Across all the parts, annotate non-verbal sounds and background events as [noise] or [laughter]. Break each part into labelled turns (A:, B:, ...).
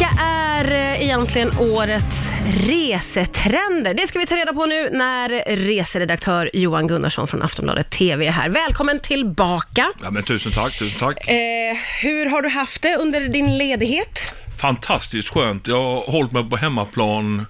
A: Vilka är eh, egentligen årets resetrender? Det ska vi ta reda på nu när reseredaktör Johan Gunnarsson från Aftonbladet TV är här. Välkommen tillbaka!
B: Ja, men tusen tack, tusen tack.
A: Eh, hur har du haft det under din ledighet?
B: Fantastiskt skönt. Jag har hållit mig på hemmaplan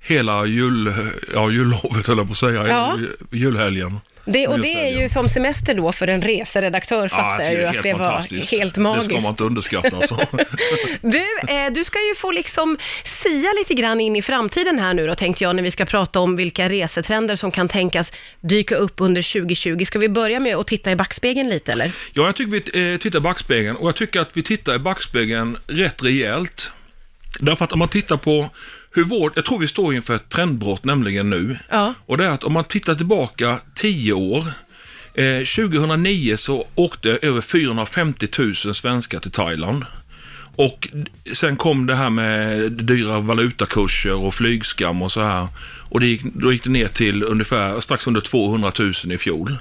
B: hela jul, ja, jullovet höll jag på att säga,
A: Ja.
B: julhelgen.
A: Det, och det
B: det,
A: är ju som semester då för en reseredaktör, fattar jag ju att det var helt
B: Det
A: magiskt.
B: ska man inte underskatta alltså. [laughs]
A: Du, eh, du ska ju få liksom sia lite grann in i framtiden här nu då, tänkte jag, när vi ska prata om vilka resetrender som kan tänkas dyka upp under 2020. Ska vi börja med att titta i backspegeln lite, eller?
B: Ja, jag tycker vi eh, tittar i backspegeln och jag tycker att vi tittar i backspegeln rätt rejält. Därför att om man tittar på hur vårt, jag tror vi står inför ett trendbrott nämligen nu.
A: Ja.
B: Och det är att om man tittar tillbaka 10 år, eh, 2009 så åkte över 450 000 svenskar till Thailand. Och sen kom det här med dyra valutakurser och flygskam och så här. Och det gick, då gick det ner till ungefär strax under 200 000 i fjol.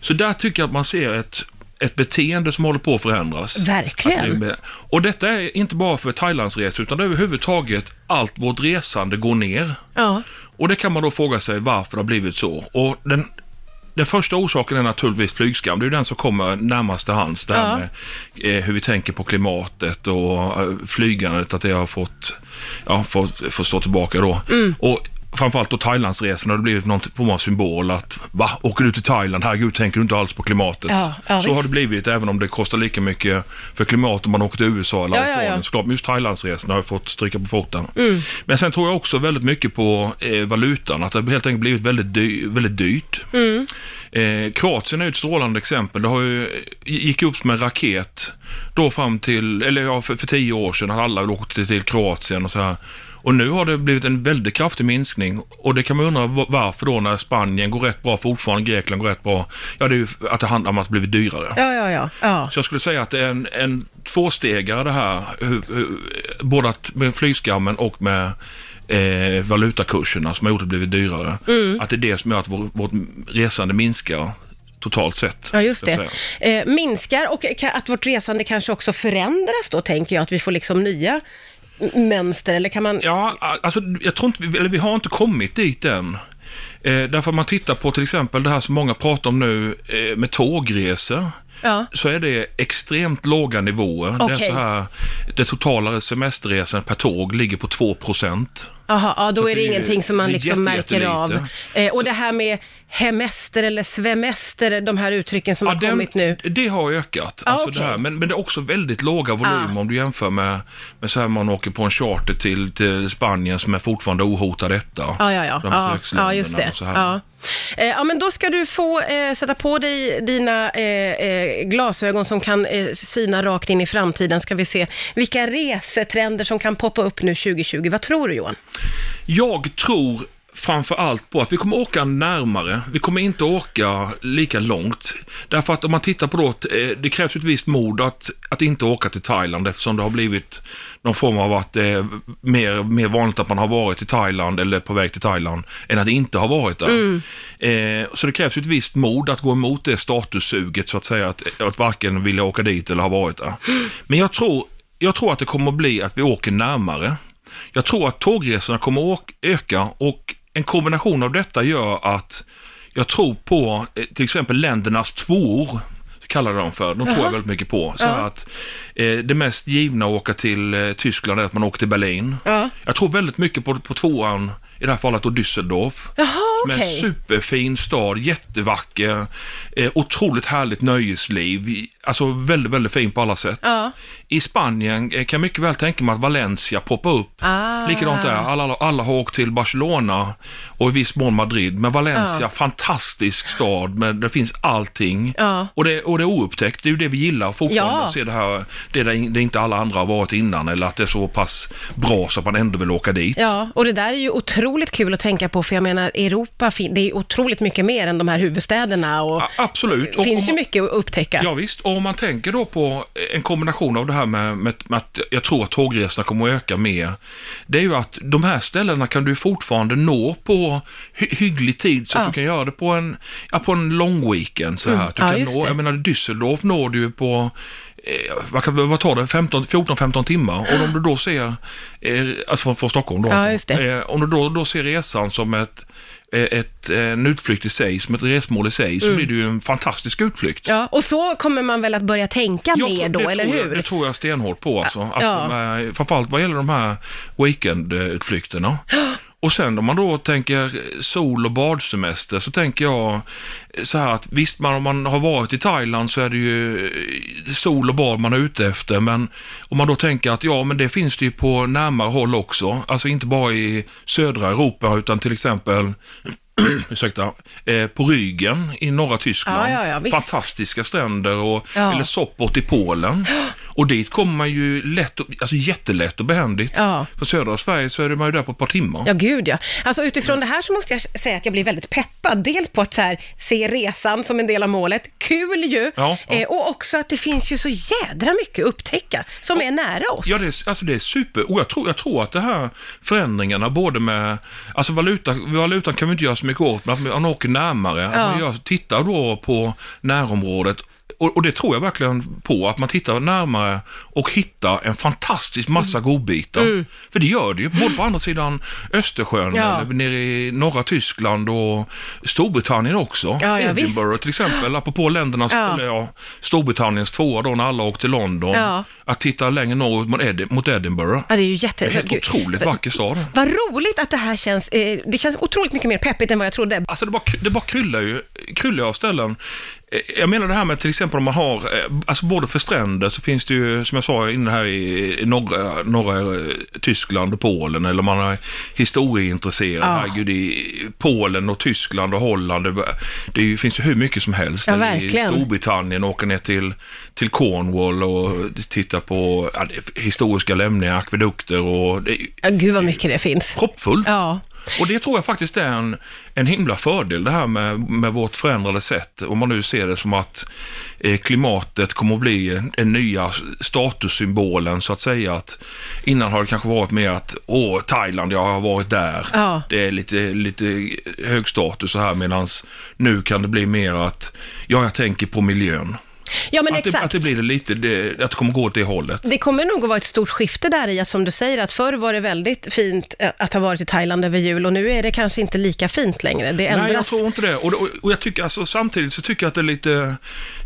B: Så där tycker jag att man ser ett, ett beteende som håller på att förändras.
A: Verkligen.
B: Att Och detta är inte bara för Thailandsresor utan det är överhuvudtaget allt vårt resande går ner.
A: Ja.
B: Och det kan man då fråga sig varför det har blivit så. Och den, den första orsaken är naturligtvis flygskam. Det är den som kommer närmast till hands. Det här
A: Ja.
B: med eh, hur vi tänker på klimatet och eh, flygandet, att det har fått, ja, fått, fått stå tillbaka då.
A: Mm.
B: Och framförallt då Thailandsresorna har det blivit någon form av symbol att, va, åker du till Thailand, herregud, tänker du inte alls på klimatet?
A: Ja, ja,
B: så har det blivit, även om det kostar lika mycket för klimat om man åker till USA eller
A: Ja,
B: Australien.
A: ja.
B: Såklart, men just Thailandsresorna har fått stryka på foten.
A: Mm.
B: Men sen tror jag också väldigt mycket på eh, valutan, att det har helt enkelt blivit väldigt, dy väldigt dyrt.
A: Mm.
B: Eh, Kroatien är ett strålande exempel. Det har ju, gick upp som en raket då fram till, eller ja, för, för tio år sedan, att alla åkte till Kroatien och så här. Och nu har det blivit en väldigt kraftig minskning och det kan man undra va- varför då när Spanien går rätt bra, fortfarande Grekland går rätt bra. Ja, det är ju att det handlar om att det blivit dyrare.
A: Ja, ja, ja. ja.
B: Så jag skulle säga att det är en, en tvåstegare det här, hur, hur, både med flygskammen och med eh, valutakurserna som har gjort det blivit dyrare.
A: Mm.
B: Att det är det som gör att vår, vårt resande minskar totalt sett.
A: Ja, just det. Eh, minskar och att vårt resande kanske också förändras då, tänker jag, att vi får liksom nya mönster, eller kan man...
B: Ja, alltså jag tror inte, vi, eller vi har inte kommit dit än. Eh, därför man tittar på till exempel det här som många pratar om nu eh, med tågresor.
A: Ja.
B: så är det extremt låga nivåer. Det är så här, det totala semesterresan per tåg ligger på 2 procent.
A: Jaha, ja, då
B: Så
A: är det
B: det
A: ingenting som man liksom
B: jätte-
A: märker av. Eh, och det här med hemester eller svemester, de här uttrycken som har
B: den-
A: kommit nu.
B: Det har ökat.
A: Ja,
B: alltså
A: okej.
B: det här. Men, men det är också väldigt låga volymer
A: Ah.
B: om du jämför med, med så här man åker på en charter till, till Spanien som är fortfarande ohotad detta.
A: Ja, ja, ja. Ja,
B: försöksländerna
A: ja just det. Ja. Eh, ja, men då ska du få eh, sätta på dig dina eh, eh, glasögon som kan eh, syna rakt in i framtiden. Ska vi se vilka resetrender som kan poppa upp nu 2020. Vad tror du Johan?
B: Jag tror framför allt på att vi kommer åka närmare. Vi kommer inte åka lika långt. Därför att om man tittar på då, eh, det krävs ett visst mod att, att inte åka till Thailand eftersom det har blivit någon form av att är mer, mer vanligt att man har varit i Thailand eller på väg till Thailand än att inte ha varit där. Eh, så det krävs ett visst mod att gå emot det statussuget så att säga, att, att varken vilja åka dit eller ha varit där. Men jag tror, jag tror att det kommer bli att vi åker närmare. Jag tror att tågresorna kommer att öka och en kombination av detta gör att jag tror på eh, till exempel ländernas tvåor, kallar de för. De tror jag väldigt mycket på. Så
A: Ja.
B: att eh, det mest givna att åka till eh, Tyskland är att man åker till Berlin.
A: Ja.
B: Jag tror väldigt mycket på, på tvåan, i det här fallet då Düsseldorf.
A: Jaha,
B: Som är en superfin stad, jättevacker, eh, otroligt härligt nöjesliv. Alltså väldigt, väldigt fin på alla sätt.
A: Ja.
B: I Spanien eh, kan jag mycket väl tänka mig att Valencia poppar upp.
A: Ah.
B: Likadant där, alla, alla har åkt till Barcelona och i viss mån Madrid. Men Valencia,
A: Ja.
B: fantastisk stad, men det finns allting.
A: Ja.
B: Och, det, och det är oupptäckt, det är ju det vi gillar fortfarande.
A: Ja.
B: Att se det här, det där det inte alla andra har varit innan, eller att det är så pass bra så att man ändå vill åka dit.
A: Ja, och det där är ju otroligt kul att tänka på, för jag menar, Europa, det är otroligt mycket mer än de här huvudstäderna och
B: Ja, absolut.
A: det
B: Och
A: finns
B: om
A: ju mycket att upptäcka.
B: Ja, visst, och om man tänker då på en kombination av det här med, med, med att jag tror att tågresorna kommer att öka mer. Det är ju att de här ställena kan du fortfarande nå på hy hygglig tid så
A: Ja.
B: att du kan göra det på en, ja, på en lång weekend. Så här.
A: Mm,
B: Du
A: ja,
B: kan
A: just
B: nå,
A: det.
B: jag menar Düsseldorf når du ju på vad, kan, vad tar det, 14-15 timmar. Och om du då ser, eh, alltså från, från Stockholm då,
A: Ja,
B: alltså. Eh, om du då, då ser resan som ett, eh, ett, eh, en utflykt i sig, som ett resmål i sig, så blir det ju en fantastisk utflykt.
A: Mm. Ja, och så kommer man väl att börja tänka
B: Jag
A: mer då, eller hur?
B: Jag, det tror jag stenhårt på alltså. Att
A: Ja.
B: de framförallt vad gäller de här weekendutflykterna. Och sen om man då tänker sol och badsemester så tänker jag så här att visst man, om man har varit i Thailand så är det ju eh, sol och bad man är ute efter men om man då tänker att ja men det finns det ju på närmare håll också. Alltså inte bara i södra Europa utan till exempel [clears throat] ursäkta, eh, på ryggen i norra Tyskland.
A: Ja, ja, ja.
B: Fantastiska stränder och, eller Sopot i Polen. [gasps] Och dit kommer man ju lätt, och- alltså jättelätt och behändigt.
A: Ja.
B: För södra Sverige så är man ju där på ett par timmar.
A: Ja, gud ja. Alltså utifrån det här så måste jag säga att jag blir väldigt peppad. Dels på att så här, se resan som en del av målet, kul ju,
B: Ja, ja.
A: Eh, och också att det finns ju så jädra mycket att upptäcka som är nära oss.
B: Ja, det är, alltså det är super. Och jag tror, jag tror att det här förändringarna, både med, alltså valuta, valutan kan vi inte göra så mycket åt, men att man åker närmare, att man gör, tittar då på närområdet. Och, och det tror jag verkligen på, att man tittar närmare och hittar en fantastisk massa godbitar. För det gör det ju, både på andra sidan Östersjön,
A: Mm. Ja.
B: nere i norra Tyskland och Storbritannien också.
A: Ja, ja,
B: Edinburgh
A: visst.
B: till exempel, apropå ländernas,
A: Ja.
B: eller ja, Storbritanniens tvåa då när alla åkte till London.
A: Ja.
B: Att titta längre norrut mot, Edi- mot Edinburgh.
A: Ja, det är ju jätte...
B: Det är helt otroligt vacker stad.
A: Vad roligt att det här känns, eh, det känns otroligt mycket mer peppigt än vad jag trodde.
B: Alltså det bara, det bara kryllar ju, kryllar av ställen. Eh, Jag menar det här med till exempel om man har, eh, alltså både för stränder så finns det ju, som jag sa inne här i norra, norra eh, Tyskland och Polen, eller man är historieintresserad,
A: Ja.
B: herregud, i Polen och Tyskland och Holland, det, det finns ju hur mycket som helst.
A: Ja,
B: Eller I
A: verkligen.
B: Storbritannien, åka ner till, till Cornwall och titta på ja, historiska lämningar, akvedukter och det
A: Ja, gud vad mycket det finns.
B: proppfullt.
A: Ja.
B: Och det tror jag faktiskt är en, en himla fördel det här med, med vårt förändrade sätt. Om man nu ser det som att eh, klimatet kommer att bli en, en nya statussymbolen så att säga. Att innan har det kanske varit mer att, åh, Thailand, jag har varit där.
A: Ja.
B: Det är lite, lite hög status så här medan nu kan det bli mer att, ja, jag tänker på miljön.
A: Ja, men
B: Att det,
A: exakt.
B: att det blir det lite, det, att det kommer gå åt det hållet.
A: Det kommer nog att vara ett stort skifte där i som du säger att förr var det väldigt fint eh, att ha varit i Thailand över jul och nu är det kanske inte lika fint längre. Det ändras.
B: Nej, jag tror inte det. Och, och, och jag tycker, alltså, samtidigt så tycker jag att det är lite,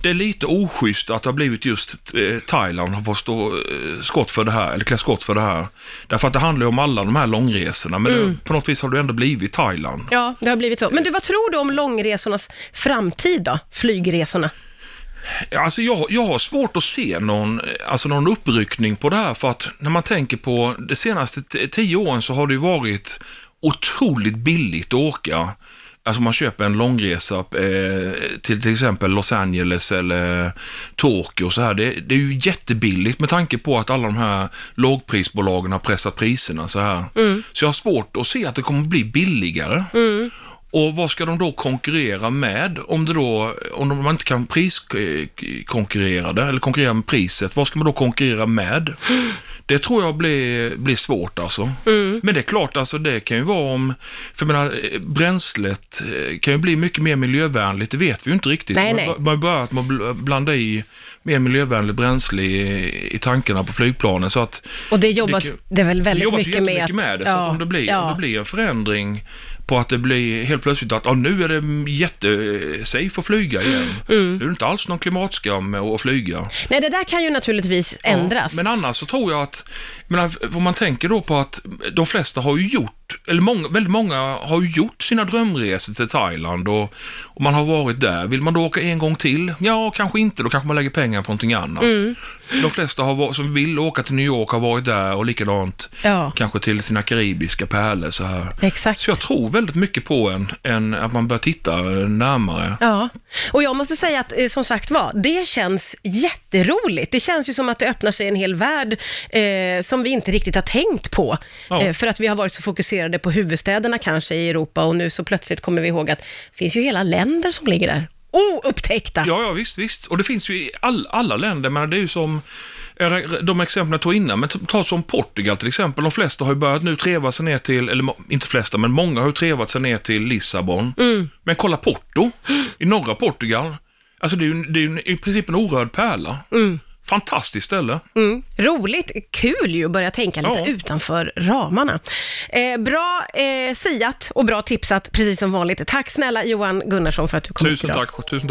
B: det är lite oschysst att det har blivit just eh, Thailand har fått stå eh, skott för det här, eller klä skott för det här. Därför att det handlar ju om alla de här långresorna, men
A: Mm.
B: det, på något vis har det ändå blivit Thailand.
A: Ja, det har blivit så. Men du, vad tror du om långresornas framtid då? Flygresorna?
B: Alltså jag, jag har svårt att se någon, alltså någon uppryckning på det här, för att när man tänker på de senaste tio åren så har det ju varit otroligt billigt att åka. Alltså man köper en långresa eh, till till exempel Los Angeles eller Tokyo och så här. Det, det är ju jättebilligt med tanke på att alla de här lågprisbolagen har pressat priserna så här. Så jag har svårt att se att det kommer bli billigare. Och vad ska de då konkurrera med om det då, om de- man inte kan priskonkurrera det, eller konkurrera med priset, vad ska man då konkurrera med? Det tror jag blir, blir svårt alltså. Men det är klart, alltså det kan ju vara om, för jag menar, eh, bränslet eh, kan ju bli mycket mer miljövänligt, det vet vi ju inte riktigt.
A: Nej, nej.
B: Man har börjat med blanda i mer miljövänligt bränsle i, i tankarna på flygplanen så att
A: Och det jobbas
B: kan-
A: det, väl väldigt
B: det
A: mycket med att...
B: med det, så att om det, blir,
A: ja.
B: om det blir en förändring på att det blir helt plötsligt att ah, nu är det jättesafe att flyga igen.
A: Mm.
B: Nu är det inte alls någon klimatskam med att flyga.
A: Nej, det där kan ju naturligtvis
B: Ja,
A: ändras.
B: men annars så tror jag att, om man tänker då på att de flesta har ju gjort, eller många, väldigt många har ju gjort sina drömresor till Thailand och, och man har varit där. Vill man då åka en gång till? Ja, kanske inte. Då kanske man lägger pengar på någonting annat.
A: Mm.
B: De flesta har, som vill åka till New York har varit där och likadant
A: Ja.
B: kanske till sina karibiska pärlor så här.
A: Exakt.
B: Så jag tror väldigt mycket på en, en att man börjar titta närmare.
A: Ja, och jag måste säga att eh, som sagt var, det känns jätteroligt. Det känns ju som att det öppnar sig en hel värld eh, som vi inte riktigt har tänkt på.
B: Ja.
A: Eh, för att vi har varit så fokuserade på huvudstäderna kanske i Europa och nu så plötsligt kommer vi ihåg att det finns ju hela länder som ligger där. Oupptäckta!
B: Ja, ja visst, visst. Och det finns ju i all, alla länder, men det är ju som eh, de exemplen jag tog innan, men ta som Portugal till exempel. De flesta har ju börjat nu treva sig ner till, eller inte flesta, men många har ju trevat sig ner till Lissabon. Men kolla Porto, i norra Portugal. Alltså det är ju, det är ju i princip en orörd pärla. Fantastiskt ställe.
A: Mm. Roligt, kul ju att börja tänka lite
B: Ja.
A: utanför ramarna. Eh, bra eh, siat och bra tipsat, precis som vanligt. Tack snälla Johan Gunnarsson för att du kom hit
B: Tusen
A: idag.
B: tack, tusen tack.